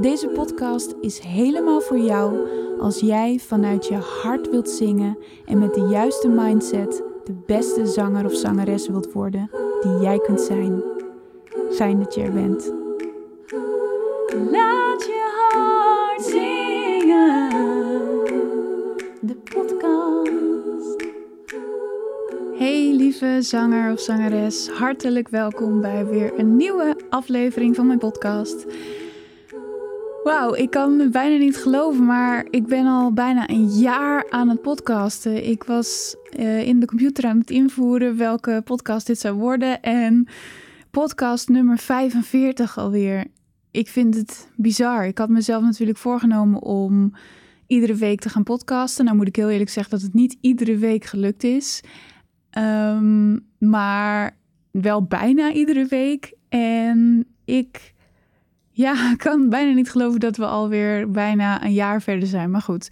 Deze podcast is helemaal voor jou als jij vanuit je hart wilt zingen en met de juiste mindset de beste zanger of zangeres wilt worden die jij kunt zijn. Fijn dat je er bent. Laat je hart zingen. De podcast. Hey lieve zanger of zangeres, hartelijk welkom bij weer een nieuwe aflevering van mijn podcast. Wauw, ik kan het bijna niet geloven, maar ik ben al bijna een jaar aan het podcasten. Ik was uh, in de computer aan het invoeren welke podcast dit zou worden en podcast nummer 45 alweer. Ik vind het bizar. Ik had mezelf natuurlijk voorgenomen om iedere week te gaan podcasten. Nou moet ik heel eerlijk zeggen dat het niet iedere week gelukt is. Um, maar wel bijna iedere week. En ik ja, ik kan bijna niet geloven dat we alweer bijna een jaar verder zijn. Maar goed.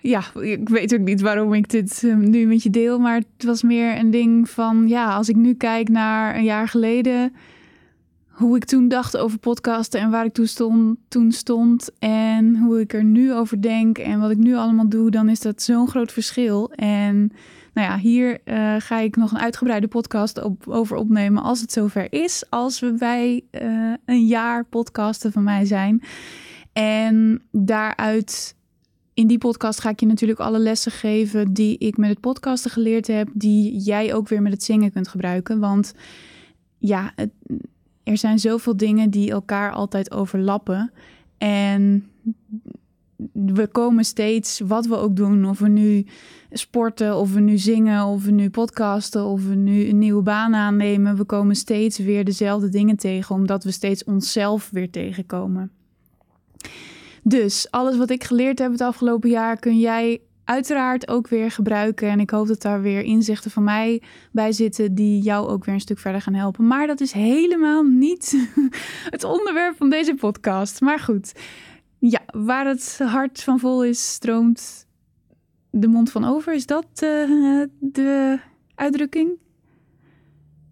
Ja, ik weet ook niet waarom ik dit uh, nu met je deel. Maar het was meer een ding van, ja, als ik nu kijk naar een jaar geleden. Hoe ik toen dacht over podcasten en waar ik toen stond, toen stond. En hoe ik er nu over denk en wat ik nu allemaal doe. Dan is dat zo'n groot verschil. En nou ja, hier uh, ga ik nog een uitgebreide podcast op, over opnemen als het zover is. Als we bij uh, een jaar podcasten van mij zijn. En daaruit, in die podcast ga ik je natuurlijk alle lessen geven die ik met het podcasten geleerd heb. Die jij ook weer met het zingen kunt gebruiken. Want ja, het, er zijn zoveel dingen die elkaar altijd overlappen. En we komen steeds, wat we ook doen, of we nu sporten, of we nu zingen, of we nu podcasten, of we nu een nieuwe baan aannemen, we komen steeds weer dezelfde dingen tegen, omdat we steeds onszelf weer tegenkomen. Dus alles wat ik geleerd heb het afgelopen jaar kun jij uiteraard ook weer gebruiken. En ik hoop dat daar weer inzichten van mij bij zitten die jou ook weer een stuk verder gaan helpen. Maar dat is helemaal niet het onderwerp van deze podcast. Maar goed. Ja, waar het hart van vol is, stroomt de mond van over. Is dat uh, de uitdrukking?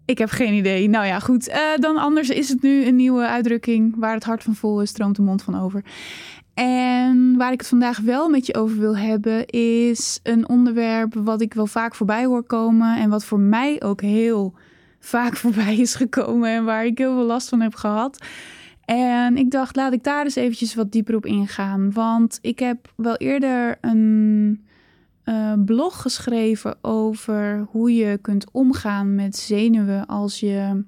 Ik heb geen idee. Nou ja, goed. Uh, dan anders is het nu een nieuwe uitdrukking. Waar het hart van vol is, stroomt de mond van over. En waar ik het vandaag wel met je over wil hebben, is een onderwerp wat ik wel vaak voorbij hoor komen. En wat voor mij ook heel vaak voorbij is gekomen. En waar ik heel veel last van heb gehad. En ik dacht, laat ik daar eens eventjes wat dieper op ingaan. Want ik heb wel eerder een uh, blog geschreven over hoe je kunt omgaan met zenuwen als je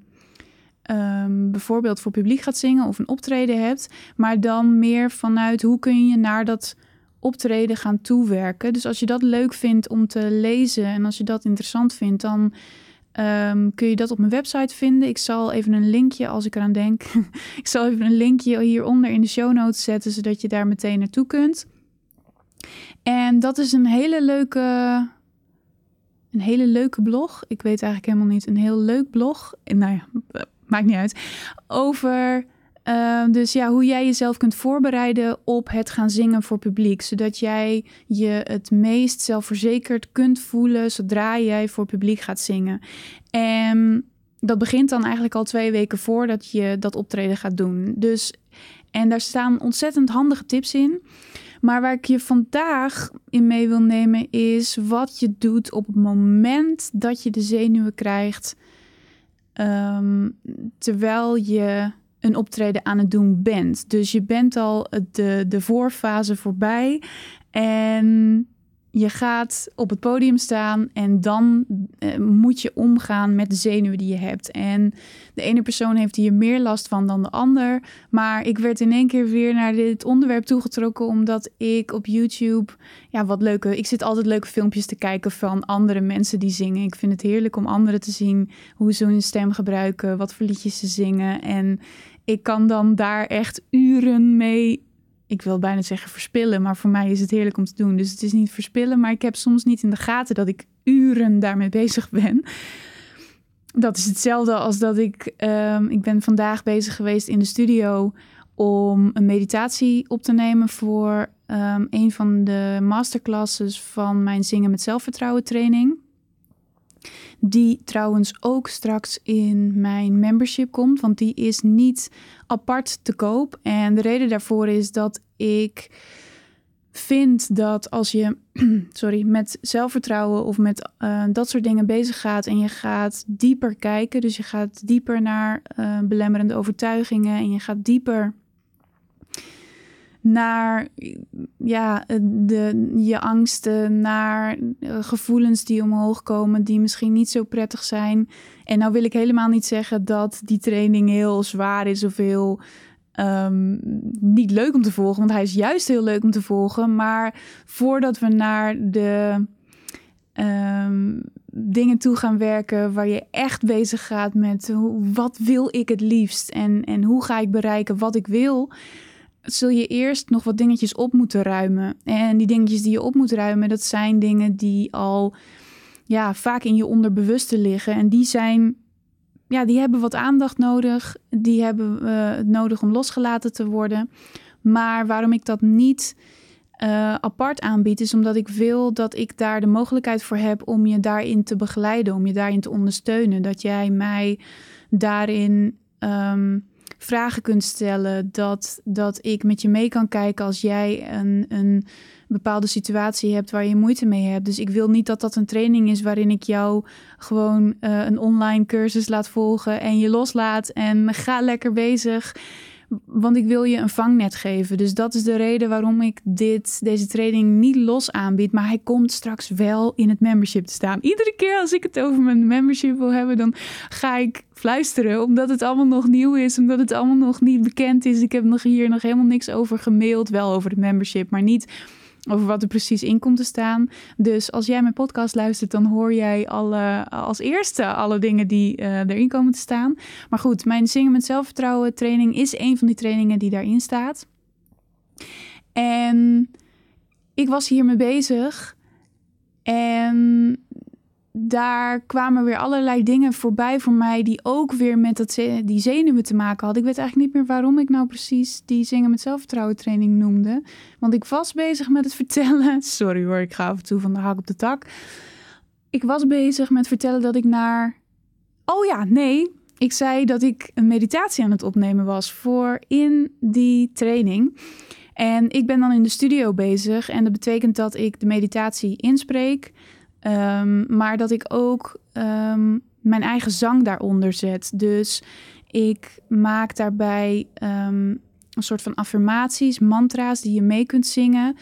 um, bijvoorbeeld voor publiek gaat zingen of een optreden hebt. Maar dan meer vanuit hoe kun je naar dat optreden gaan toewerken. Dus als je dat leuk vindt om te lezen en als je dat interessant vindt, dan Um, kun je dat op mijn website vinden. Ik zal even een linkje, als ik eraan denk, ik zal even een linkje hieronder in de show notes zetten, zodat je daar meteen naartoe kunt. En dat is een hele leuke, een hele leuke blog. Ik weet eigenlijk helemaal niet, een heel leuk blog. Nou ja, maakt niet uit. Over uh, dus ja, hoe jij jezelf kunt voorbereiden op het gaan zingen voor publiek. Zodat jij je het meest zelfverzekerd kunt voelen zodra jij voor publiek gaat zingen. En dat begint dan eigenlijk al twee weken voordat je dat optreden gaat doen. Dus, en daar staan ontzettend handige tips in. Maar waar ik je vandaag in mee wil nemen is wat je doet op het moment dat je de zenuwen krijgt. Um, terwijl je een optreden aan het doen bent. Dus je bent al de, de voorfase voorbij en je gaat op het podium staan en dan eh, moet je omgaan met de zenuwen die je hebt. En de ene persoon heeft hier meer last van dan de ander. Maar ik werd in één keer weer naar dit onderwerp toegetrokken omdat ik op YouTube, ja, wat leuke. Ik zit altijd leuke filmpjes te kijken van andere mensen die zingen. Ik vind het heerlijk om anderen te zien hoe ze hun stem gebruiken, wat voor liedjes ze zingen. En ik kan dan daar echt uren mee ik wil bijna zeggen verspillen, maar voor mij is het heerlijk om te doen. Dus het is niet verspillen, maar ik heb soms niet in de gaten dat ik uren daarmee bezig ben. Dat is hetzelfde als dat ik, um, ik ben vandaag bezig geweest in de studio om een meditatie op te nemen voor um, een van de masterclasses van mijn Zingen met Zelfvertrouwen training. Die trouwens ook straks in mijn membership komt, want die is niet apart te koop. En de reden daarvoor is dat ik vind dat als je sorry, met zelfvertrouwen of met uh, dat soort dingen bezig gaat en je gaat dieper kijken, dus je gaat dieper naar uh, belemmerende overtuigingen en je gaat dieper naar ja, de, je angsten, naar eh, gevoelens die omhoog komen, die misschien niet zo prettig zijn. En nou wil ik helemaal niet zeggen dat die training heel zwaar is of heel um, niet leuk om te volgen, want hij is juist heel leuk om te volgen. Maar voordat we naar de um, dingen toe gaan werken waar je echt bezig gaat met hoe, wat wil ik het liefst en, en hoe ga ik bereiken wat ik wil zul je eerst nog wat dingetjes op moeten ruimen. En die dingetjes die je op moet ruimen, dat zijn dingen die al ja, vaak in je onderbewuste liggen. En die zijn, ja, die hebben wat aandacht nodig. Die hebben uh, nodig om losgelaten te worden. Maar waarom ik dat niet uh, apart aanbied, is omdat ik wil dat ik daar de mogelijkheid voor heb om je daarin te begeleiden, om je daarin te ondersteunen. Dat jij mij daarin. Um, vragen kunt stellen. Dat, dat ik met je mee kan kijken als jij een, een bepaalde situatie hebt waar je moeite mee hebt. Dus ik wil niet dat dat een training is waarin ik jou gewoon uh, een online cursus laat volgen en je loslaat en ga lekker bezig want ik wil je een vangnet geven. Dus dat is de reden waarom ik dit, deze training niet los aanbied. Maar hij komt straks wel in het membership te staan. Iedere keer als ik het over mijn membership wil hebben, dan ga ik fluisteren. Omdat het allemaal nog nieuw is, omdat het allemaal nog niet bekend is. Ik heb nog hier nog helemaal niks over gemaild. Wel over het membership, maar niet over wat er precies in komt te staan. Dus als jij mijn podcast luistert, dan hoor jij alle, als eerste alle dingen die uh, erin komen te staan. Maar goed, mijn Zingen met Zelfvertrouwen training is een van die trainingen die daarin staat. En ik was hiermee bezig. En daar kwamen weer allerlei dingen voorbij voor mij die ook weer met dat, die zenuwen te maken hadden. Ik weet eigenlijk niet meer waarom ik nou precies die zingen met zelfvertrouwen training noemde. Want ik was bezig met het vertellen. Sorry hoor, ik ga af en toe van de haak op de tak. Ik was bezig met vertellen dat ik naar. Oh ja, nee. Ik zei dat ik een meditatie aan het opnemen was voor in die training. En ik ben dan in de studio bezig. En dat betekent dat ik de meditatie inspreek. Um, maar dat ik ook um, mijn eigen zang daaronder zet. Dus ik maak daarbij um, een soort van affirmaties, mantra's die je mee kunt zingen.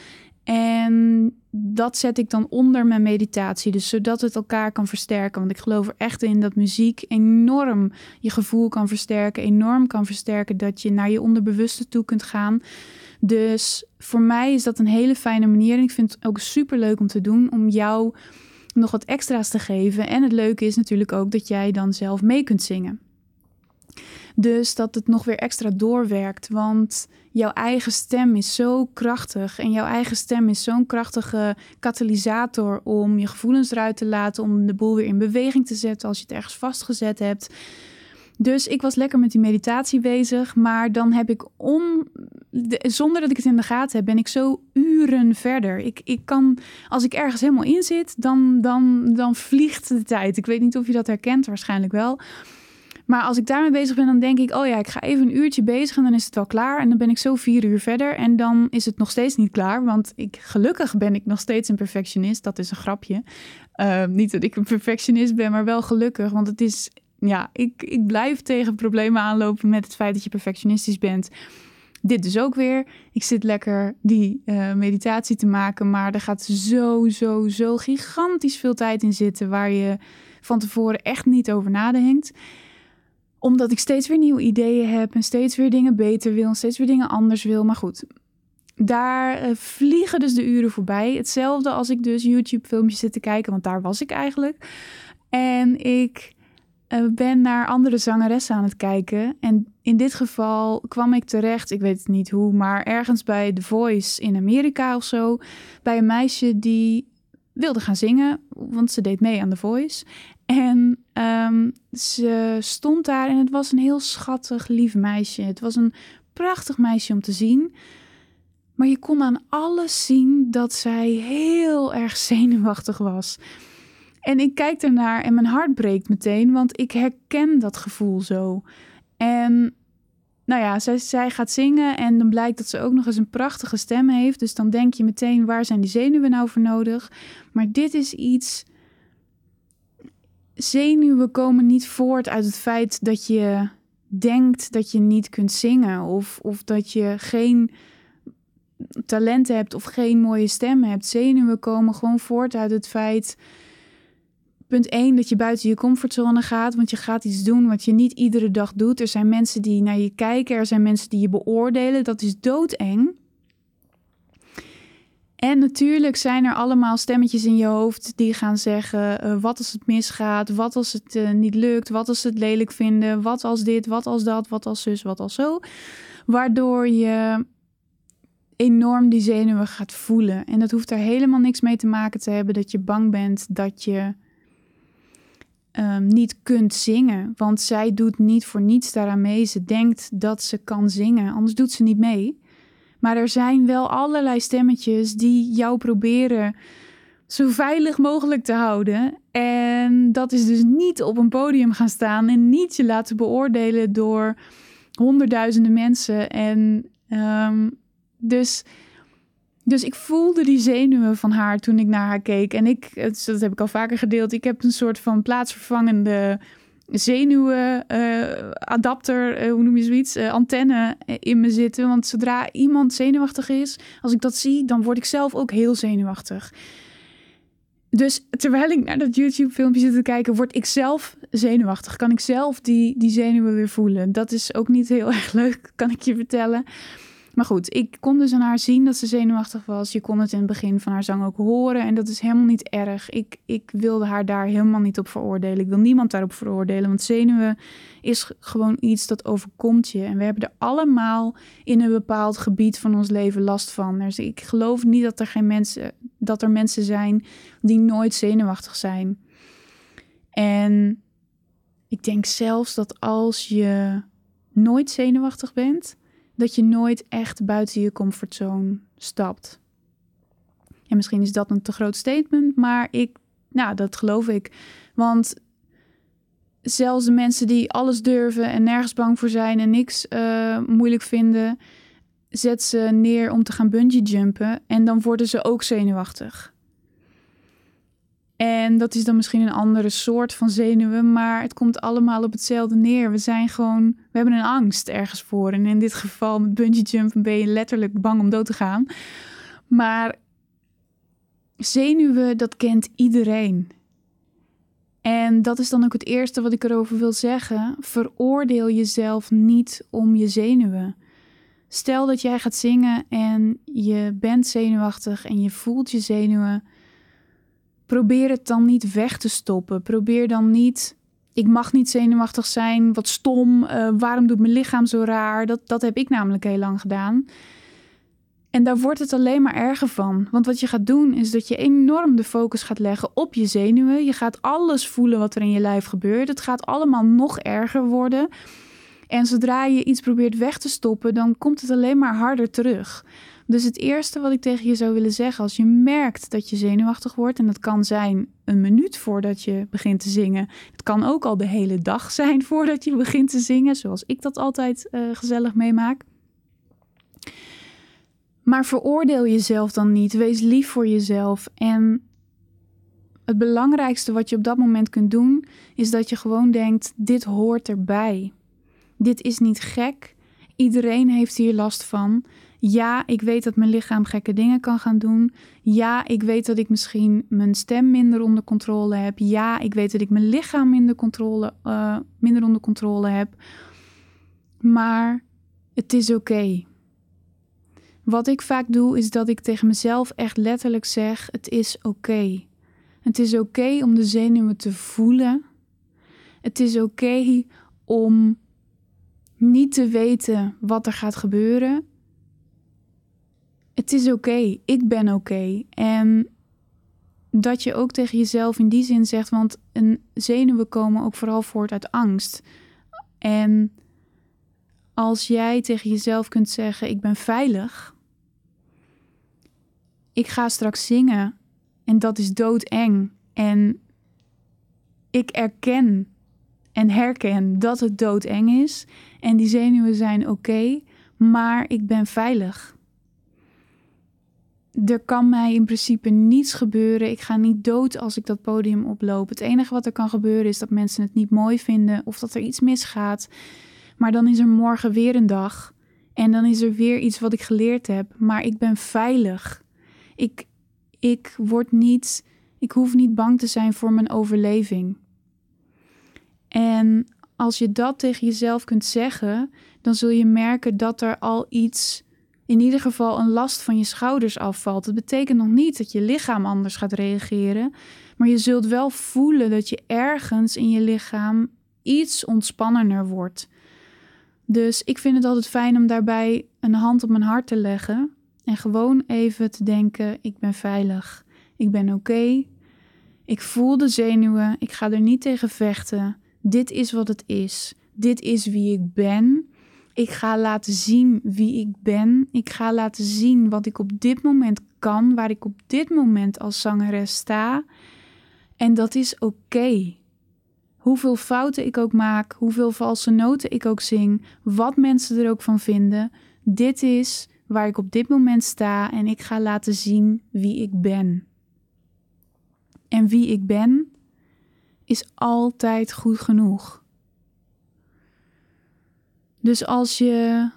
En dat zet ik dan onder mijn meditatie. Dus zodat het elkaar kan versterken. Want ik geloof er echt in dat muziek enorm je gevoel kan versterken. Enorm kan versterken dat je naar je onderbewuste toe kunt gaan. Dus voor mij is dat een hele fijne manier. En ik vind het ook super leuk om te doen. Om jou nog wat extra's te geven. En het leuke is natuurlijk ook dat jij dan zelf mee kunt zingen. Dus dat het nog weer extra doorwerkt. Want jouw eigen stem is zo krachtig. En jouw eigen stem is zo'n krachtige katalysator om je gevoelens eruit te laten. Om de boel weer in beweging te zetten als je het ergens vastgezet hebt. Dus ik was lekker met die meditatie bezig. Maar dan heb ik om. Zonder dat ik het in de gaten heb, ben ik zo uren verder. Ik, ik kan, als ik ergens helemaal in zit, dan, dan, dan vliegt de tijd. Ik weet niet of je dat herkent, waarschijnlijk wel. Maar als ik daarmee bezig ben, dan denk ik: oh ja, ik ga even een uurtje bezig en dan is het wel klaar. En dan ben ik zo vier uur verder en dan is het nog steeds niet klaar. Want ik, gelukkig ben ik nog steeds een perfectionist. Dat is een grapje. Uh, niet dat ik een perfectionist ben, maar wel gelukkig. Want het is ja, ik, ik blijf tegen problemen aanlopen met het feit dat je perfectionistisch bent. Dit dus ook weer. Ik zit lekker die uh, meditatie te maken, maar er gaat zo, zo, zo gigantisch veel tijd in zitten waar je van tevoren echt niet over nadenkt omdat ik steeds weer nieuwe ideeën heb en steeds weer dingen beter wil en steeds weer dingen anders wil. Maar goed, daar uh, vliegen dus de uren voorbij. Hetzelfde als ik dus YouTube-filmpjes zit te kijken, want daar was ik eigenlijk. En ik uh, ben naar andere zangeressen aan het kijken. En in dit geval kwam ik terecht, ik weet niet hoe, maar ergens bij The Voice in Amerika of zo, bij een meisje die wilde gaan zingen, want ze deed mee aan The Voice. En ehm, ze stond daar en het was een heel schattig, lief meisje. Het was een prachtig meisje om te zien. Maar je kon aan alles zien dat zij heel erg zenuwachtig was. En ik kijk ernaar en mijn hart breekt meteen, want ik herken dat gevoel zo. En nou ja, zij, zij gaat zingen en dan blijkt dat ze ook nog eens een prachtige stem heeft. Dus dan denk je meteen, waar zijn die zenuwen nou voor nodig? Maar dit is iets. Zenuwen komen niet voort uit het feit dat je denkt dat je niet kunt zingen of, of dat je geen talent hebt of geen mooie stem hebt. Zenuwen komen gewoon voort uit het feit Punt 1, dat je buiten je comfortzone gaat, want je gaat iets doen wat je niet iedere dag doet. Er zijn mensen die naar je kijken, er zijn mensen die je beoordelen. Dat is doodeng. En natuurlijk zijn er allemaal stemmetjes in je hoofd die gaan zeggen: uh, wat als het misgaat, wat als het uh, niet lukt, wat als ze het lelijk vinden, wat als dit, wat als dat, wat als zus, wat als zo. Waardoor je enorm die zenuwen gaat voelen. En dat hoeft er helemaal niks mee te maken te hebben dat je bang bent dat je um, niet kunt zingen. Want zij doet niet voor niets daaraan mee. Ze denkt dat ze kan zingen, anders doet ze niet mee. Maar er zijn wel allerlei stemmetjes die jou proberen zo veilig mogelijk te houden. En dat is dus niet op een podium gaan staan en niet je laten beoordelen door honderdduizenden mensen. En um, dus dus ik voelde die zenuwen van haar toen ik naar haar keek. En ik, dat heb ik al vaker gedeeld, ik heb een soort van plaatsvervangende zenuwenadapter, uh, uh, hoe noem je zoiets, uh, antenne in me zitten. Want zodra iemand zenuwachtig is, als ik dat zie, dan word ik zelf ook heel zenuwachtig. Dus terwijl ik naar dat YouTube-filmpje zit te kijken, word ik zelf zenuwachtig. Kan ik zelf die, die zenuwen weer voelen. Dat is ook niet heel erg leuk, kan ik je vertellen. Maar goed, ik kon dus aan haar zien dat ze zenuwachtig was. Je kon het in het begin van haar zang ook horen. En dat is helemaal niet erg. Ik, ik wilde haar daar helemaal niet op veroordelen. Ik wil niemand daarop veroordelen. Want zenuwen is gewoon iets dat overkomt je. En we hebben er allemaal in een bepaald gebied van ons leven last van. Dus ik geloof niet dat er geen mensen, dat er mensen zijn die nooit zenuwachtig zijn. En ik denk zelfs dat als je nooit zenuwachtig bent dat je nooit echt buiten je comfortzone stapt. En misschien is dat een te groot statement, maar ik, nou, dat geloof ik. Want zelfs de mensen die alles durven en nergens bang voor zijn en niks uh, moeilijk vinden, zet ze neer om te gaan bungee jumpen en dan worden ze ook zenuwachtig. En dat is dan misschien een andere soort van zenuwen, maar het komt allemaal op hetzelfde neer. We zijn gewoon, we hebben een angst ergens voor. En in dit geval met bungee jumpen ben je letterlijk bang om dood te gaan. Maar zenuwen, dat kent iedereen. En dat is dan ook het eerste wat ik erover wil zeggen. Veroordeel jezelf niet om je zenuwen. Stel dat jij gaat zingen en je bent zenuwachtig en je voelt je zenuwen probeer het dan niet weg te stoppen. Probeer dan niet. Ik mag niet zenuwachtig zijn. Wat stom. Uh, waarom doet mijn lichaam zo raar? Dat, dat heb ik namelijk heel lang gedaan. En daar wordt het alleen maar erger van. Want wat je gaat doen is dat je enorm de focus gaat leggen op je zenuwen. Je gaat alles voelen wat er in je lijf gebeurt. Het gaat allemaal nog erger worden. En zodra je iets probeert weg te stoppen, dan komt het alleen maar harder terug. Dus het eerste wat ik tegen je zou willen zeggen, als je merkt dat je zenuwachtig wordt, en dat kan zijn een minuut voordat je begint te zingen, het kan ook al de hele dag zijn voordat je begint te zingen, zoals ik dat altijd uh, gezellig meemaak. Maar veroordeel jezelf dan niet. Wees lief voor jezelf. En het belangrijkste wat je op dat moment kunt doen, is dat je gewoon denkt: dit hoort erbij. Dit is niet gek. Iedereen heeft hier last van. Ja, ik weet dat mijn lichaam gekke dingen kan gaan doen. Ja, ik weet dat ik misschien mijn stem minder onder controle heb. Ja, ik weet dat ik mijn lichaam minder, controle, uh, minder onder controle heb. Maar het is oké. Wat ik vaak doe, is dat ik tegen mezelf echt letterlijk zeg: Het is oké. Het is oké om de zenuwen te voelen. Het is oké om niet te weten wat er gaat gebeuren. Het is oké, ik ben oké. En dat je ook tegen jezelf in die zin zegt, want een zenuwen komen ook vooral voort uit angst. En als jij tegen jezelf kunt zeggen: Ik ben veilig. Ik ga straks zingen en dat is doodeng. En ik erken en herken dat het doodeng is. En die zenuwen zijn oké, maar ik ben veilig. Er kan mij in principe niets gebeuren. Ik ga niet dood als ik dat podium oploop. Het enige wat er kan gebeuren is dat mensen het niet mooi vinden of dat er iets misgaat. Maar dan is er morgen weer een dag. En dan is er weer iets wat ik geleerd heb. Maar ik ben veilig. Ik, ik word niet. Ik hoef niet bang te zijn voor mijn overleving. En als je dat tegen jezelf kunt zeggen, dan zul je merken dat er al iets, in ieder geval een last van je schouders afvalt. Dat betekent nog niet dat je lichaam anders gaat reageren, maar je zult wel voelen dat je ergens in je lichaam iets ontspannender wordt. Dus ik vind het altijd fijn om daarbij een hand op mijn hart te leggen en gewoon even te denken: ik ben veilig, ik ben oké, ik voel de zenuwen, ik ga er niet tegen vechten. Dit is wat het is. Dit is wie ik ben. Ik ga laten zien wie ik ben. Ik ga laten zien wat ik op dit moment kan, waar ik op dit moment als zangeres sta. En dat is oké. Hoeveel fouten ik ook maak, hoeveel valse noten ik ook zing, wat mensen er ook van vinden. Dit is waar ik op dit moment sta en ik ga laten zien wie ik ben. En wie ik ben is altijd goed genoeg. Dus als je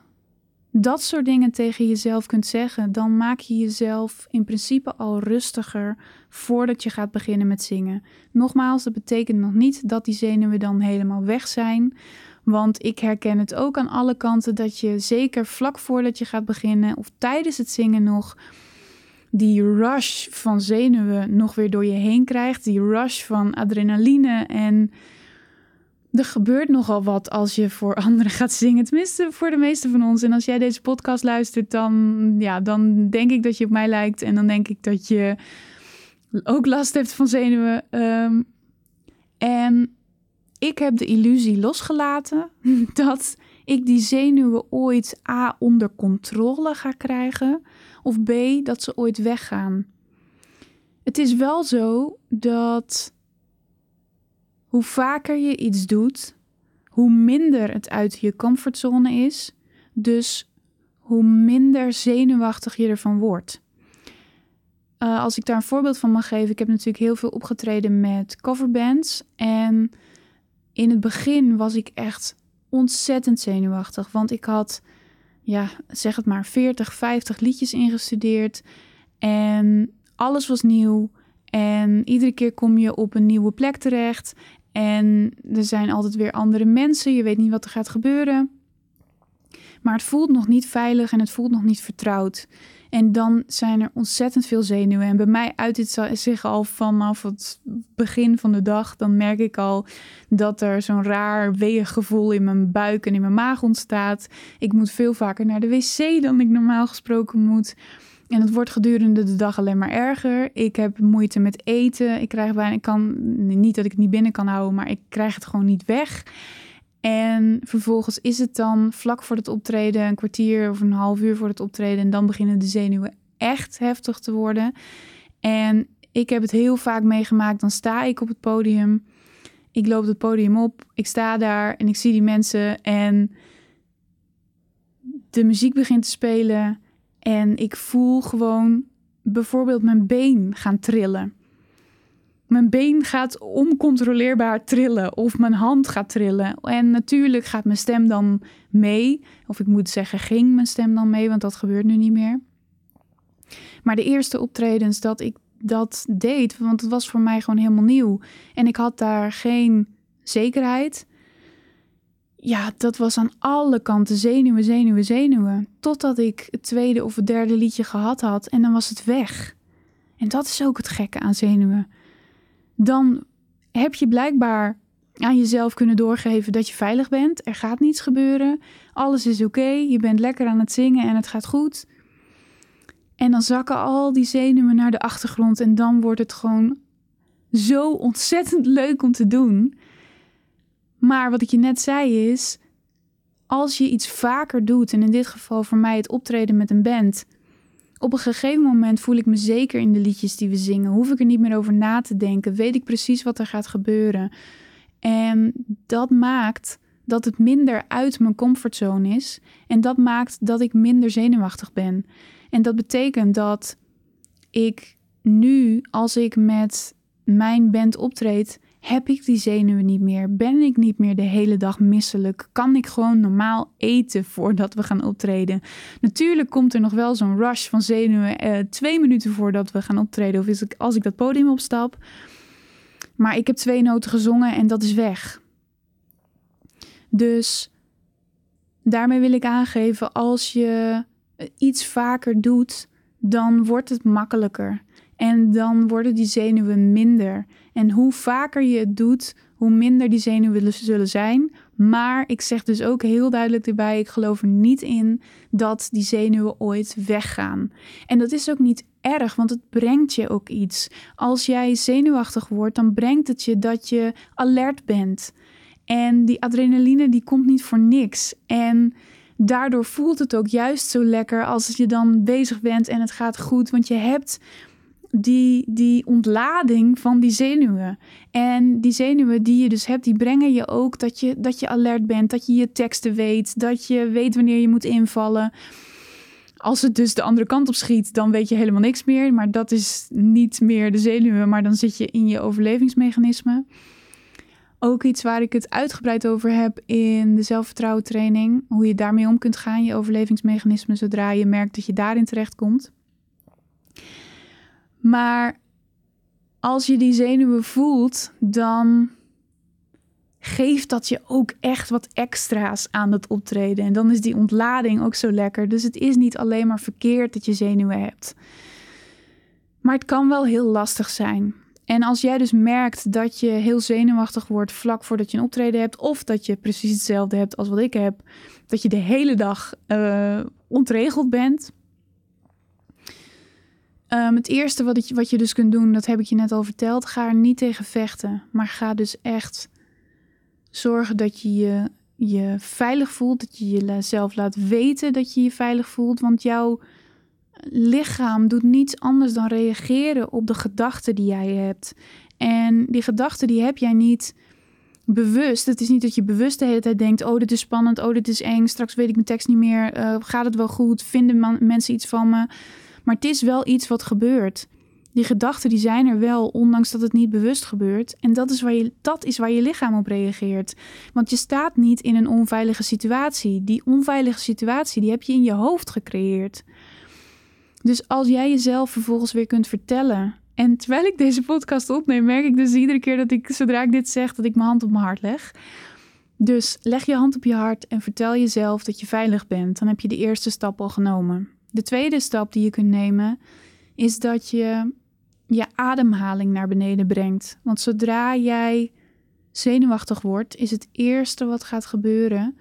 dat soort dingen tegen jezelf kunt zeggen, dan maak je jezelf in principe al rustiger voordat je gaat beginnen met zingen. Nogmaals, dat betekent nog niet dat die zenuwen dan helemaal weg zijn. Want ik herken het ook aan alle kanten dat je zeker vlak voordat je gaat beginnen of tijdens het zingen nog die rush van zenuwen nog weer door je heen krijgt. Die rush van adrenaline. En er gebeurt nogal wat als je voor anderen gaat zingen. Tenminste, voor de meeste van ons. En als jij deze podcast luistert, dan, ja, dan denk ik dat je op mij lijkt. En dan denk ik dat je ook last hebt van zenuwen. Ehm, en ik heb de illusie losgelaten dat ik die zenuwen ooit A onder controle ga krijgen of B dat ze ooit weggaan. Het is wel zo dat hoe vaker je iets doet, hoe minder het uit je comfortzone is, dus hoe minder zenuwachtig je ervan wordt. Uh, als ik daar een voorbeeld van mag geven, ik heb natuurlijk heel veel opgetreden met coverbands en in het begin was ik echt ontzettend zenuwachtig, want ik had ja, zeg het maar, 40, 50 liedjes ingestudeerd. En alles was nieuw. En iedere keer kom je op een nieuwe plek terecht. En er zijn altijd weer andere mensen. Je weet niet wat er gaat gebeuren. Maar het voelt nog niet veilig en het voelt nog niet vertrouwd. En dan zijn er ontzettend veel zenuwen. En bij mij uit het zich al vanaf het begin van de dag. Dan merk ik al dat er zo'n raar weeg gevoel in mijn buik en in mijn maag ontstaat. Ik moet veel vaker naar de wc dan ik normaal gesproken moet. En het wordt gedurende de dag alleen maar erger. Ik heb moeite met eten. Ik krijg bijna, ik kan niet dat ik het niet binnen kan houden, maar ik krijg het gewoon niet weg. En vervolgens is het dan vlak voor het optreden, een kwartier of een half uur voor het optreden. En dan beginnen de zenuwen echt heftig te worden. En ik heb het heel vaak meegemaakt. Dan sta ik op het podium. Ik loop het podium op. Ik sta daar en ik zie die mensen. En de muziek begint te spelen. En ik voel gewoon bijvoorbeeld mijn been gaan trillen. Mijn been gaat oncontroleerbaar trillen of mijn hand gaat trillen. En natuurlijk gaat mijn stem dan mee. Of ik moet zeggen, ging mijn stem dan mee, want dat gebeurt nu niet meer. Maar de eerste optredens dat ik dat deed, want het was voor mij gewoon helemaal nieuw. En ik had daar geen zekerheid. Ja, dat was aan alle kanten zenuwen, zenuwen, zenuwen. Totdat ik het tweede of het derde liedje gehad had en dan was het weg. En dat is ook het gekke aan zenuwen dan heb je blijkbaar aan jezelf kunnen doorgeven dat je veilig bent. Er gaat niets gebeuren. Alles is oké. Je bent lekker aan het zingen en het gaat goed. En dan zakken al die zenuwen naar de achtergrond en dan wordt het gewoon zo ontzettend leuk om te doen. Maar wat ik je net zei is, als je iets vaker doet, en in dit geval voor mij het optreden met een band, op een gegeven moment voel ik me zeker in de liedjes die we zingen. Hoef ik er niet meer over na te denken. Weet ik precies wat er gaat gebeuren. En dat maakt dat het minder uit mijn comfortzone is. En dat maakt dat ik minder zenuwachtig ben. En dat betekent dat ik nu, als ik met mijn band optreed, heb ik die zenuwen niet meer? Ben ik niet meer de hele dag misselijk? Kan ik gewoon normaal eten voordat we gaan optreden? Natuurlijk komt er nog wel zo'n rush van zenuwen eh, twee minuten voordat we gaan optreden. Of is ik, als ik dat podium opstap. Maar ik heb twee noten gezongen en dat is weg. Dus daarmee wil ik aangeven, als je iets vaker doet, dan wordt het makkelijker. En dan worden die zenuwen minder. En hoe vaker je het doet, hoe minder die zenuwen zullen zijn. Maar ik zeg dus ook heel duidelijk erbij: ik geloof er niet in dat die zenuwen ooit weggaan. En dat is ook niet erg, want het brengt je ook iets. Als jij zenuwachtig wordt, dan brengt het je dat je alert bent. En die adrenaline die komt niet voor niks. En daardoor voelt het ook juist zo lekker als je dan bezig bent en het gaat goed, want je hebt die, die ontlading van die zenuwen. En die zenuwen die je dus hebt, die brengen je ook dat je, dat je alert bent, dat je je teksten weet, dat je weet wanneer je moet invallen. Als het dus de andere kant op schiet, dan weet je helemaal niks meer. Maar dat is niet meer de zenuwen, maar dan zit je in je overlevingsmechanisme. Ook iets waar ik het uitgebreid over heb in de zelfvertrouwen training. Hoe je daarmee om kunt gaan, je overlevingsmechanisme, zodra je merkt dat je daarin terechtkomt. Maar als je die zenuwen voelt, dan geeft dat je ook echt wat extra's aan het optreden. En dan is die ontlading ook zo lekker. Dus het is niet alleen maar verkeerd dat je zenuwen hebt. Maar het kan wel heel lastig zijn. En als jij dus merkt dat je heel zenuwachtig wordt vlak voordat je een optreden hebt, of dat je precies hetzelfde hebt als wat ik heb, dat je de hele dag uh, ontregeld bent, Um, het eerste wat, je, wat je dus kunt doen, dat heb ik je net al verteld. Ga er niet tegen vechten. Maar ga dus echt zorgen dat je je, veilig voelt. Dat je jezelf laat weten dat je je veilig voelt. Want jouw lichaam doet niets anders dan reageren op de gedachten die jij hebt. En die gedachten die heb jij niet bewust. Het is niet dat je bewust de hele tijd denkt: oh, dit is spannend, oh, dit is eng, straks weet ik mijn tekst niet meer, uh, gaat het wel goed, vinden mensen iets van me. Maar het is wel iets wat gebeurt. Die gedachten die zijn er wel, ondanks dat het niet bewust gebeurt. En dat is, waar je, dat is waar je lichaam op reageert. Want je staat niet in een onveilige situatie. Die onveilige situatie die heb je in je hoofd gecreëerd. Dus als jij jezelf vervolgens weer kunt vertellen. En terwijl ik deze podcast opneem, merk ik dus iedere keer dat ik, zodra ik dit zeg, dat ik mijn hand op mijn hart leg. Dus leg je hand op je hart en vertel jezelf dat je veilig bent. Dan heb je de eerste stap al genomen. De tweede stap die je kunt nemen is dat je je ademhaling naar beneden brengt. Want zodra jij zenuwachtig wordt, is het eerste wat gaat gebeuren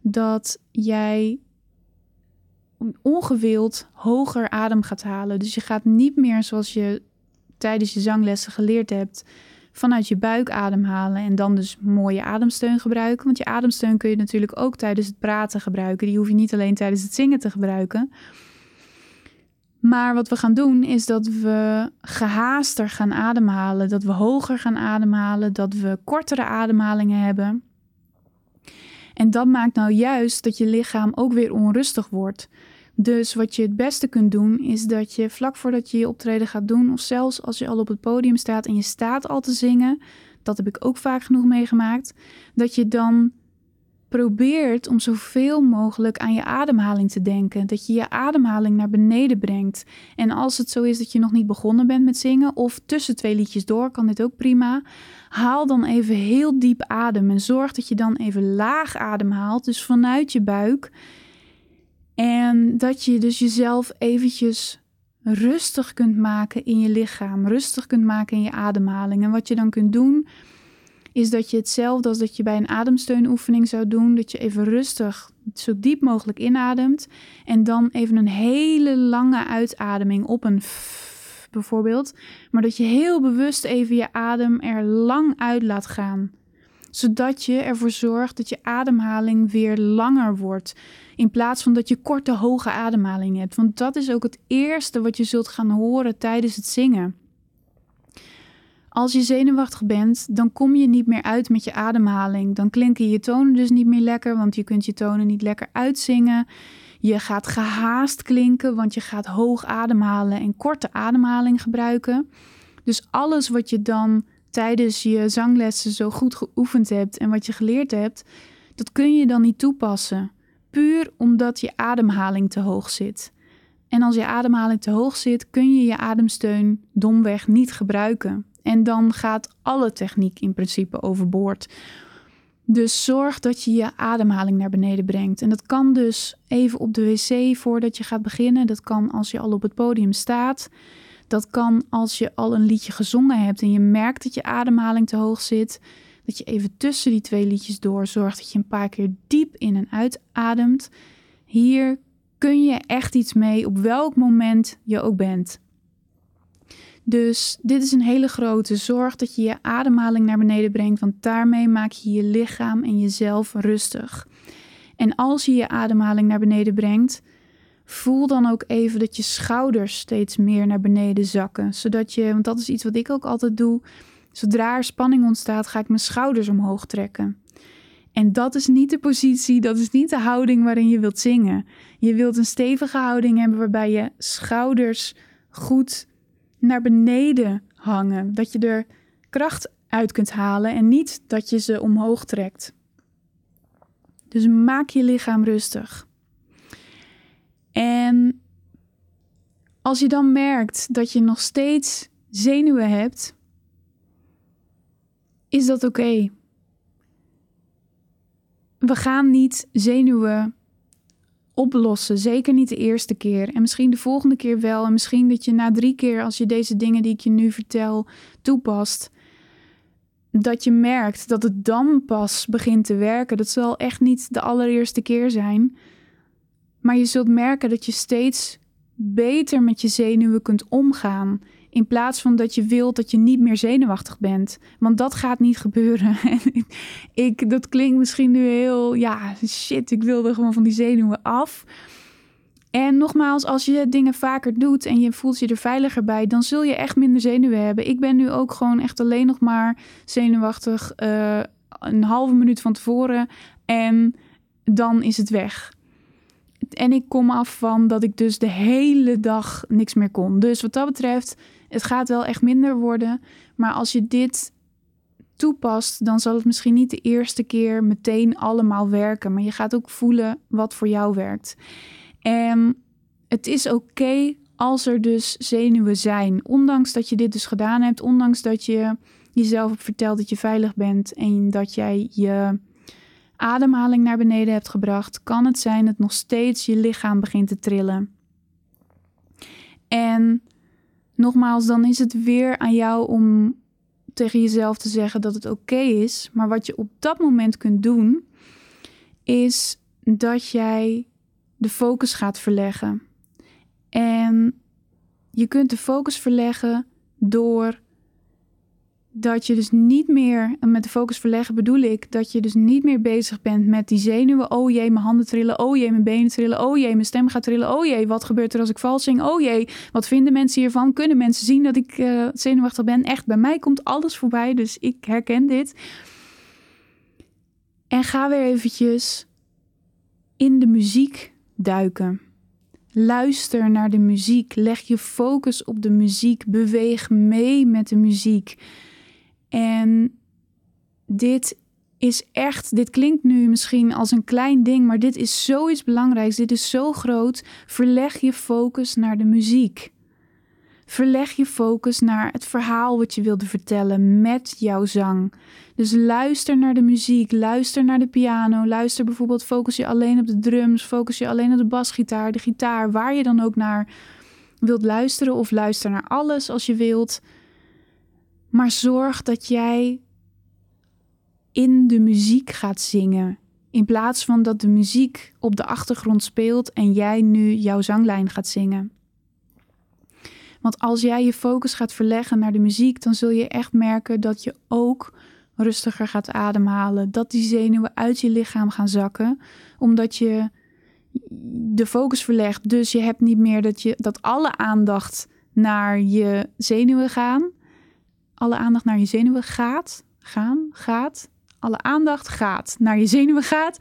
dat jij ongewild hoger adem gaat halen. Dus je gaat niet meer zoals je tijdens je zanglessen geleerd hebt, vanuit je buik ademhalen en dan dus mooie ademsteun gebruiken. Want je ademsteun kun je natuurlijk ook tijdens het praten gebruiken. Die hoef je niet alleen tijdens het zingen te gebruiken. Maar wat we gaan doen is dat we gehaaster gaan ademhalen, dat we hoger gaan ademhalen, dat we kortere ademhalingen hebben. En dat maakt nou juist dat je lichaam ook weer onrustig wordt. Dus wat je het beste kunt doen is dat je vlak voordat je je optreden gaat doen, of zelfs als je al op het podium staat en je staat al te zingen, dat heb ik ook vaak genoeg meegemaakt, dat je dan probeert om zoveel mogelijk aan je ademhaling te denken. Dat je je ademhaling naar beneden brengt. En als het zo is dat je nog niet begonnen bent met zingen, of tussen twee liedjes door, kan dit ook prima. Haal dan even heel diep adem en zorg dat je dan even laag ademhaalt, dus vanuit je buik. En dat je dus jezelf eventjes rustig kunt maken in je lichaam, rustig kunt maken in je ademhaling. En wat je dan kunt doen is dat je hetzelfde als dat je bij een ademsteunoefening zou doen, dat je even rustig zo diep mogelijk inademt en dan even een hele lange uitademing op een bijvoorbeeld, maar dat je heel bewust even je adem er lang uit laat gaan zodat je ervoor zorgt dat je ademhaling weer langer wordt. In plaats van dat je korte, hoge ademhaling hebt. Want dat is ook het eerste wat je zult gaan horen tijdens het zingen. Als je zenuwachtig bent, dan kom je niet meer uit met je ademhaling. Dan klinken je tonen dus niet meer lekker, want je kunt je tonen niet lekker uitzingen. Je gaat gehaast klinken, want je gaat hoog ademhalen en korte ademhaling gebruiken. Dus alles wat je dan tijdens je zanglessen zo goed geoefend hebt en wat je geleerd hebt, dat kun je dan niet toepassen. Puur omdat je ademhaling te hoog zit. En als je ademhaling te hoog zit, kun je je ademsteun domweg niet gebruiken. En dan gaat alle techniek in principe overboord. Dus zorg dat je je ademhaling naar beneden brengt. En dat kan dus even op de wc voordat je gaat beginnen. Dat kan als je al op het podium staat. Dat kan als je al een liedje gezongen hebt en je merkt dat je ademhaling te hoog zit. Dat je even tussen die twee liedjes door zorgt dat je een paar keer diep in en uit ademt. Hier kun je echt iets mee op welk moment je ook bent. Dus dit is een hele grote zorg dat je je ademhaling naar beneden brengt, want daarmee maak je je lichaam en jezelf rustig. En als je je ademhaling naar beneden brengt, Voel dan ook even dat je schouders steeds meer naar beneden zakken. Zodat je, want dat is iets wat ik ook altijd doe. Zodra er spanning ontstaat, ga ik mijn schouders omhoog trekken. En dat is niet de positie, dat is niet de houding waarin je wilt zingen. Je wilt een stevige houding hebben waarbij je schouders goed naar beneden hangen. Dat je er kracht uit kunt halen en niet dat je ze omhoog trekt. Dus maak je lichaam rustig. En als je dan merkt dat je nog steeds zenuwen hebt, is dat oké. We gaan niet zenuwen oplossen. Zeker niet de eerste keer. En misschien de volgende keer wel. En misschien dat je na drie keer, als je deze dingen die ik je nu vertel toepast, dat je merkt dat het dan pas begint te werken. Dat zal echt niet de allereerste keer zijn. Maar je zult merken dat je steeds beter met je zenuwen kunt omgaan. In plaats van dat je wilt dat je niet meer zenuwachtig bent. Want dat gaat niet gebeuren. ik, dat klinkt misschien nu heel, ja, shit, ik wilde gewoon van die zenuwen af. En nogmaals, als je dingen vaker doet en je voelt je er veiliger bij, dan zul je echt minder zenuwen hebben. Ik ben nu ook gewoon echt alleen nog maar zenuwachtig uh, een halve minuut van tevoren en dan is het weg. En ik kom af van dat ik dus de hele dag niks meer kon. Dus wat dat betreft, het gaat wel echt minder worden. Maar als je dit toepast, dan zal het misschien niet de eerste keer meteen allemaal werken. Maar je gaat ook voelen wat voor jou werkt. En het is oké als er dus zenuwen zijn. Ondanks dat je dit dus gedaan hebt, ondanks dat je jezelf hebt verteld dat je veilig bent en dat jij je ademhaling naar beneden hebt gebracht, kan het zijn dat nog steeds je lichaam begint te trillen. En nogmaals, dan is het weer aan jou om tegen jezelf te zeggen dat het oké is. Maar wat je op dat moment kunt doen, is dat jij de focus gaat verleggen. En je kunt de focus verleggen door dat je dus niet meer, met de focus verleggen bedoel ik, dat je dus niet meer bezig bent met die zenuwen. Oh jee, mijn handen trillen. Oh jee, mijn benen trillen. Oh jee, mijn stem gaat trillen. Oh jee, wat gebeurt er als ik vals zing? Oh jee, wat vinden mensen hiervan? Kunnen mensen zien dat ik uh, zenuwachtig ben? Echt, bij mij komt alles voorbij, dus ik herken dit. En ga weer eventjes in de muziek duiken. Luister naar de muziek. Leg je focus op de muziek. Beweeg mee met de muziek. En dit is echt, dit klinkt nu misschien als een klein ding, maar dit is zoiets belangrijks. Dit is zo groot. Verleg je focus naar de muziek. Verleg je focus naar het verhaal wat je wilde vertellen met jouw zang. Dus luister naar de muziek, luister naar de piano, luister bijvoorbeeld, focus je alleen op de drums, focus je alleen op de basgitaar, de gitaar, waar je dan ook naar wilt luisteren of luister naar alles als je wilt. Maar zorg dat jij in de muziek gaat zingen. In plaats van dat de muziek op de achtergrond speelt en jij nu jouw zanglijn gaat zingen. Want als jij je focus gaat verleggen naar de muziek, dan zul je echt merken dat je ook rustiger gaat ademhalen. Dat die zenuwen uit je lichaam gaan zakken, omdat je de focus verlegt. Dus je hebt niet meer dat, je, dat alle aandacht naar je zenuwen gaan. Alle aandacht naar je zenuwen gaat. Gaan, gaat. Alle aandacht gaat naar je zenuwen gaat.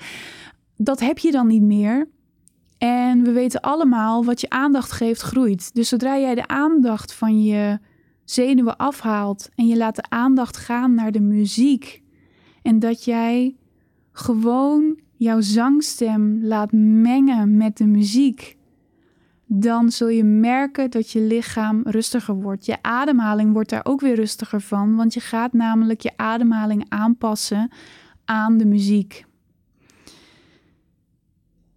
Dat heb je dan niet meer. En we weten allemaal, wat je aandacht geeft, groeit. Dus zodra jij de aandacht van je zenuwen afhaalt en je laat de aandacht gaan naar de muziek. En dat jij gewoon jouw zangstem laat mengen met de muziek. Dan zul je merken dat je lichaam rustiger wordt. Je ademhaling wordt daar ook weer rustiger van, want je gaat namelijk je ademhaling aanpassen aan de muziek.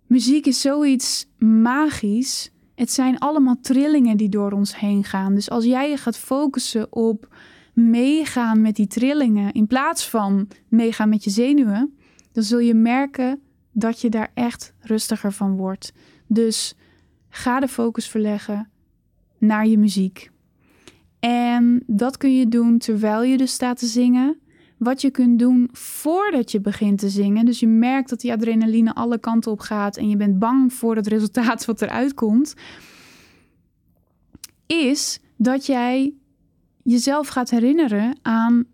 Muziek is zoiets magisch. Het zijn allemaal trillingen die door ons heen gaan. Dus als jij je gaat focussen op meegaan met die trillingen in plaats van meegaan met je zenuwen, dan zul je merken dat je daar echt rustiger van wordt. Dus ga de focus verleggen naar je muziek. En dat kun je doen terwijl je dus staat te zingen wat je kunt doen voordat je begint te zingen. Dus je merkt dat die adrenaline alle kanten op gaat en je bent bang voor het resultaat wat eruit komt. Is dat jij jezelf gaat herinneren aan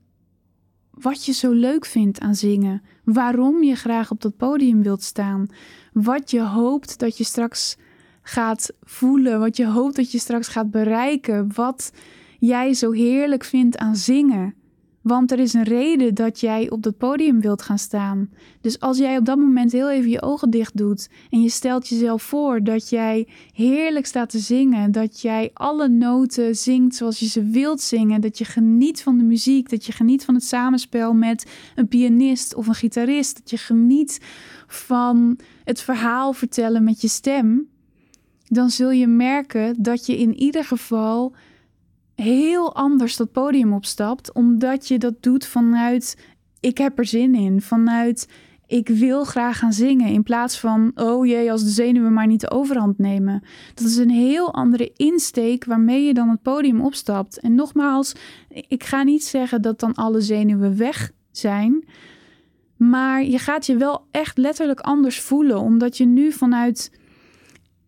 wat je zo leuk vindt aan zingen. Waarom je graag op dat podium wilt staan. Wat je hoopt dat je straks gaat voelen. Wat je hoopt dat je straks gaat bereiken. Wat jij zo heerlijk vindt aan zingen. Want er is een reden dat jij op dat podium wilt gaan staan. Dus als jij op dat moment heel even je ogen dicht doet en je stelt jezelf voor dat jij heerlijk staat te zingen, dat jij alle noten zingt zoals je ze wilt zingen, dat je geniet van de muziek, dat je geniet van het samenspel met een pianist of een gitarist, dat je geniet van het verhaal vertellen met je stem, dan zul je merken dat je in ieder geval heel anders dat podium opstapt, omdat je dat doet vanuit ik heb er zin in, vanuit ik wil graag gaan zingen, in plaats van oh jee, als de zenuwen maar niet de overhand nemen. Dat is een heel andere insteek waarmee je dan het podium opstapt. En nogmaals, ik ga niet zeggen dat dan alle zenuwen weg zijn. Maar je gaat je wel echt letterlijk anders voelen, omdat je nu vanuit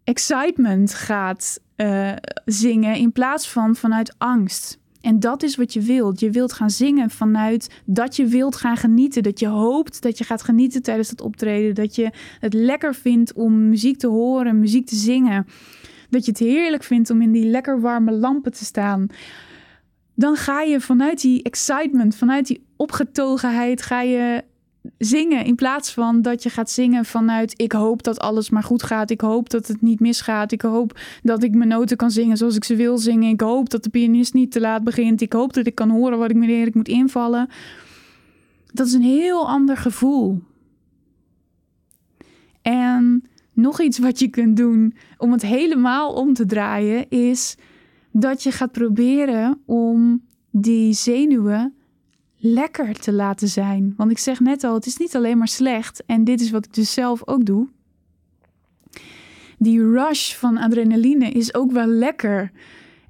excitement gaat uh, zingen in plaats van vanuit angst. En dat is wat je wilt. Je wilt gaan zingen vanuit dat je wilt gaan genieten. Dat je hoopt dat je gaat genieten tijdens het optreden. Dat je het lekker vindt om muziek te horen, muziek te zingen. Dat je het heerlijk vindt om in die lekker warme lampen te staan. Dan ga je vanuit die excitement, vanuit die opgetogenheid, ga je zingen. In plaats van dat je gaat zingen vanuit ik hoop dat alles maar goed gaat. Ik hoop dat het niet misgaat. Ik hoop dat ik mijn noten kan zingen zoals ik ze wil zingen. Ik hoop dat de pianist niet te laat begint. Ik hoop dat ik kan horen wat ik wanneer ik moet invallen. Dat is een heel ander gevoel. En nog iets wat je kunt doen om het helemaal om te draaien is dat je gaat proberen om die zenuwen lekker te laten zijn. Want ik zeg net al, het is niet alleen maar slecht. En dit is wat ik dus zelf ook doe. Die rush van adrenaline is ook wel lekker.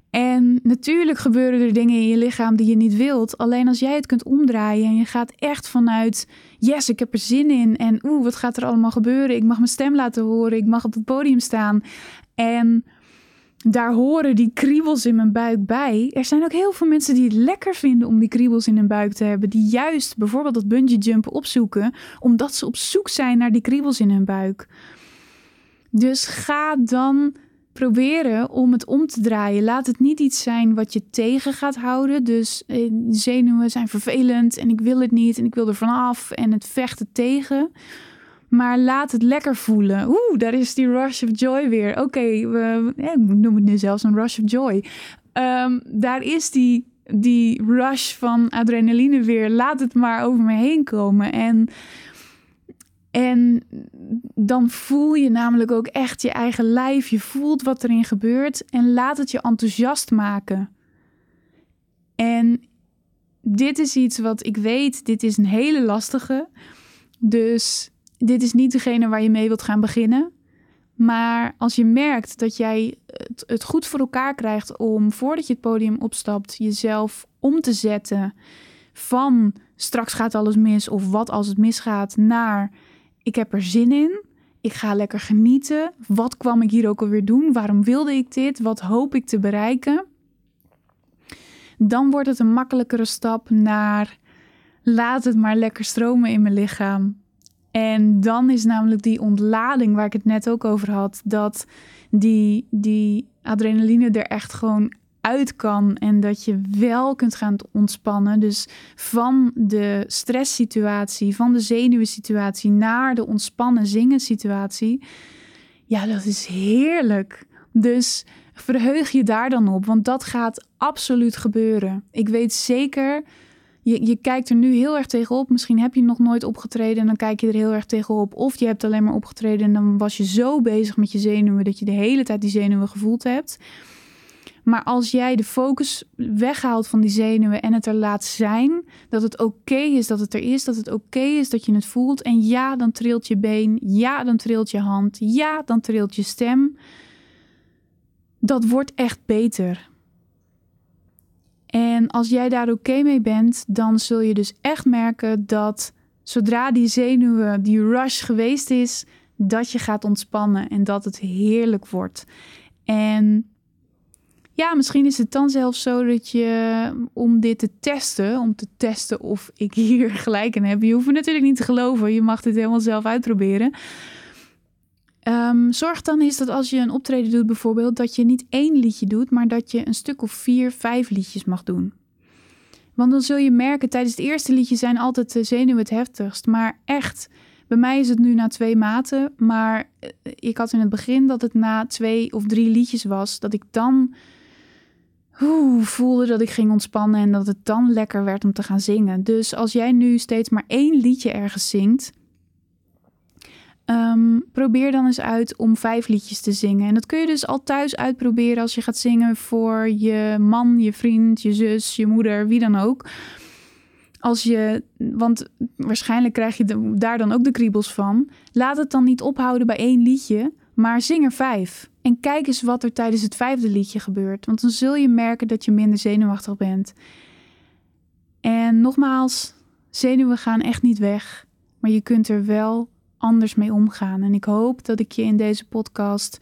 En natuurlijk gebeuren er dingen in je lichaam die je niet wilt. Alleen als jij het kunt omdraaien en je gaat echt vanuit: yes, ik heb er zin in. En oeh, wat gaat er allemaal gebeuren? Ik mag mijn stem laten horen. Ik mag op het podium staan. En daar horen die kriebels in mijn buik bij. Er zijn ook heel veel mensen die het lekker vinden om die kriebels in hun buik te hebben. Die juist bijvoorbeeld dat bungee jumpen opzoeken, omdat ze op zoek zijn naar die kriebels in hun buik. Dus ga dan proberen om het om te draaien. Laat het niet iets zijn wat je tegen gaat houden. Dus eh, zenuwen zijn vervelend en ik wil het niet en ik wil er vanaf en het vechten tegen. Maar laat het lekker voelen. Oeh, daar is die rush of joy weer. Oké, we, ik noem het nu zelfs een rush of joy. Um, daar is die, die rush van adrenaline weer. Laat het maar over me heen komen. En, en dan voel je namelijk ook echt je eigen lijf. Je voelt wat erin gebeurt. En laat het je enthousiast maken. En dit is iets wat ik weet, dit is een hele lastige. Dus dit is niet degene waar je mee wilt gaan beginnen. Maar als je merkt dat jij het, goed voor elkaar krijgt om voordat je het podium opstapt, jezelf om te zetten van straks gaat alles mis of wat als het misgaat naar ik heb er zin in. Ik ga lekker genieten. Wat kwam ik hier ook alweer doen? Waarom wilde ik dit? Wat hoop ik te bereiken? Dan wordt het een makkelijkere stap naar laat het maar lekker stromen in mijn lichaam. En dan is namelijk die ontlading waar ik het net ook over had, dat die, die adrenaline er echt gewoon uit kan en dat je wel kunt gaan ontspannen. Dus van de stresssituatie, van de zenuwensituatie naar de ontspannen zingen situatie. Ja, dat is heerlijk. Dus verheug je daar dan op, want dat gaat absoluut gebeuren. Ik weet zeker, je, je kijkt er nu heel erg tegenop. Misschien heb je nog nooit opgetreden en dan kijk je er heel erg tegenop. Of je hebt alleen maar opgetreden en dan was je zo bezig met je zenuwen dat je de hele tijd die zenuwen gevoeld hebt. Maar als jij de focus weghaalt van die zenuwen en het er laat zijn, dat het oké is dat het er is, dat het oké is dat je het voelt. En ja, dan trilt je been, ja, dan trilt je hand, ja, dan trilt je stem. Dat wordt echt beter. En als jij daar oké mee bent, dan zul je dus echt merken dat zodra die zenuwen, die rush geweest is, dat je gaat ontspannen en dat het heerlijk wordt. En ja, misschien is het dan zelfs zo dat je om dit te testen, om te testen of ik hier gelijk in heb. Je hoeft natuurlijk niet te geloven, je mag dit helemaal zelf uitproberen. Um, zorg dan eens dat als je een optreden doet, bijvoorbeeld, dat je niet één liedje doet, maar dat je een stuk of vier, vijf liedjes mag doen. Want dan zul je merken, tijdens het eerste liedje zijn altijd de zenuwen het heftigst. Maar echt, bij mij is het nu na twee maten. Maar eh, ik had in het begin dat het na twee of drie liedjes was, dat ik dan voelde dat ik ging ontspannen en dat het dan lekker werd om te gaan zingen. Dus als jij nu steeds maar één liedje ergens zingt, um, probeer dan eens uit om vijf liedjes te zingen. En dat kun je dus al thuis uitproberen als je gaat zingen voor je man, je vriend, je zus, je moeder, wie dan ook. Als je, want waarschijnlijk krijg je daar dan ook de kriebels van. Laat het dan niet ophouden bij één liedje, maar zing er vijf. En kijk eens wat er tijdens het vijfde liedje gebeurt. Want dan zul je merken dat je minder zenuwachtig bent. En nogmaals, zenuwen gaan echt niet weg. Maar je kunt er wel anders mee omgaan. En ik hoop dat ik je in deze podcast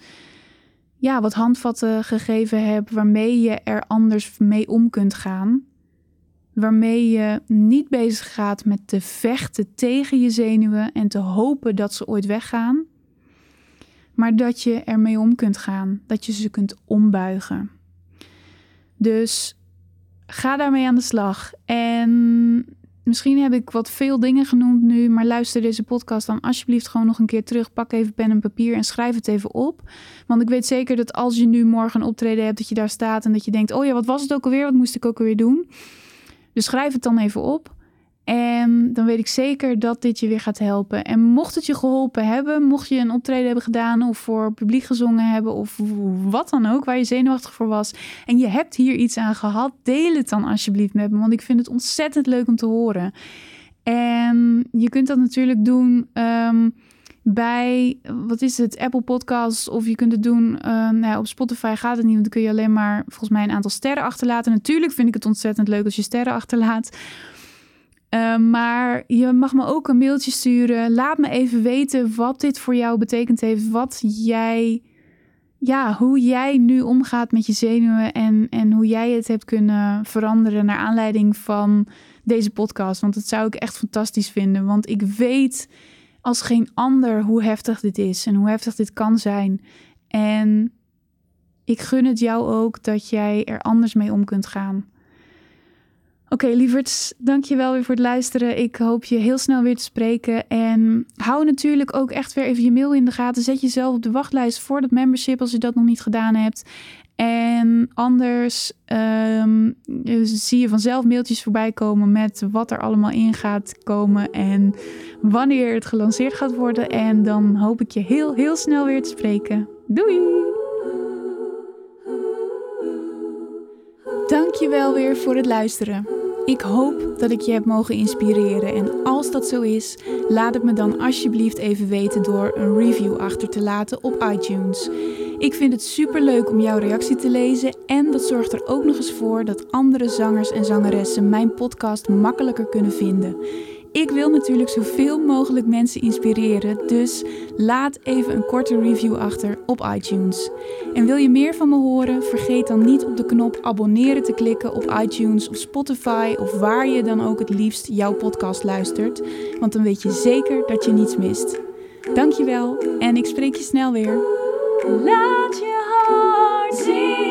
ja, wat handvatten gegeven heb waarmee je er anders mee om kunt gaan. Waarmee je niet bezig gaat met te vechten tegen je zenuwen en te hopen dat ze ooit weggaan maar dat je ermee om kunt gaan, dat je ze kunt ombuigen. Dus ga daarmee aan de slag. En misschien heb ik wat veel dingen genoemd nu, maar luister deze podcast dan alsjeblieft gewoon nog een keer terug. Pak even pen en papier en schrijf het even op. Want ik weet zeker dat als je nu morgen een optreden hebt, dat je daar staat en dat je denkt: oh ja, wat was het ook alweer? Wat moest ik ook alweer doen? Dus schrijf het dan even op. En dan weet ik zeker dat dit je weer gaat helpen. En mocht het je geholpen hebben, mocht je een optreden hebben gedaan of voor publiek gezongen hebben of wat dan ook, waar je zenuwachtig voor was. En je hebt hier iets aan gehad, deel het dan alsjeblieft met me, want ik vind het ontzettend leuk om te horen. En je kunt dat natuurlijk doen um, bij, wat is het, Apple Podcasts. Of je kunt het doen, uh, nou ja, op Spotify gaat het niet, want dan kun je alleen maar volgens mij een aantal sterren achterlaten. Natuurlijk vind ik het ontzettend leuk als je sterren achterlaat. Ehm, maar je mag me ook een mailtje sturen. Laat me even weten wat dit voor jou betekend heeft. Wat jij, ja, hoe jij nu omgaat met je zenuwen. En, en hoe jij het hebt kunnen veranderen naar aanleiding van deze podcast. Want dat zou ik echt fantastisch vinden. Want ik weet als geen ander hoe heftig dit is en hoe heftig dit kan zijn. En ik gun het jou ook dat jij er anders mee om kunt gaan. Oké, okay, lieverds, dank je wel weer voor het luisteren. Ik hoop je heel snel weer te spreken. En hou natuurlijk ook echt weer even je mail in de gaten. Zet jezelf op de wachtlijst voor dat membership als je dat nog niet gedaan hebt. En anders um, zie je vanzelf mailtjes voorbij komen met wat er allemaal in gaat komen en wanneer het gelanceerd gaat worden. En dan hoop ik je heel, heel snel weer te spreken. Doei! Dankjewel weer voor het luisteren. Ik hoop dat ik je heb mogen inspireren en als dat zo is, laat het me dan alsjeblieft even weten door een review achter te laten op iTunes. Ik vind het super leuk om jouw reactie te lezen en dat zorgt er ook nog eens voor dat andere zangers en zangeressen mijn podcast makkelijker kunnen vinden. Ik wil natuurlijk zoveel mogelijk mensen inspireren, dus laat even een korte review achter op iTunes. En wil je meer van me horen? Vergeet dan niet op de knop abonneren te klikken op iTunes of Spotify of waar je dan ook het liefst jouw podcast luistert, want dan weet je zeker dat je niets mist. Dankjewel en ik spreek je snel weer. Laat je hart zien.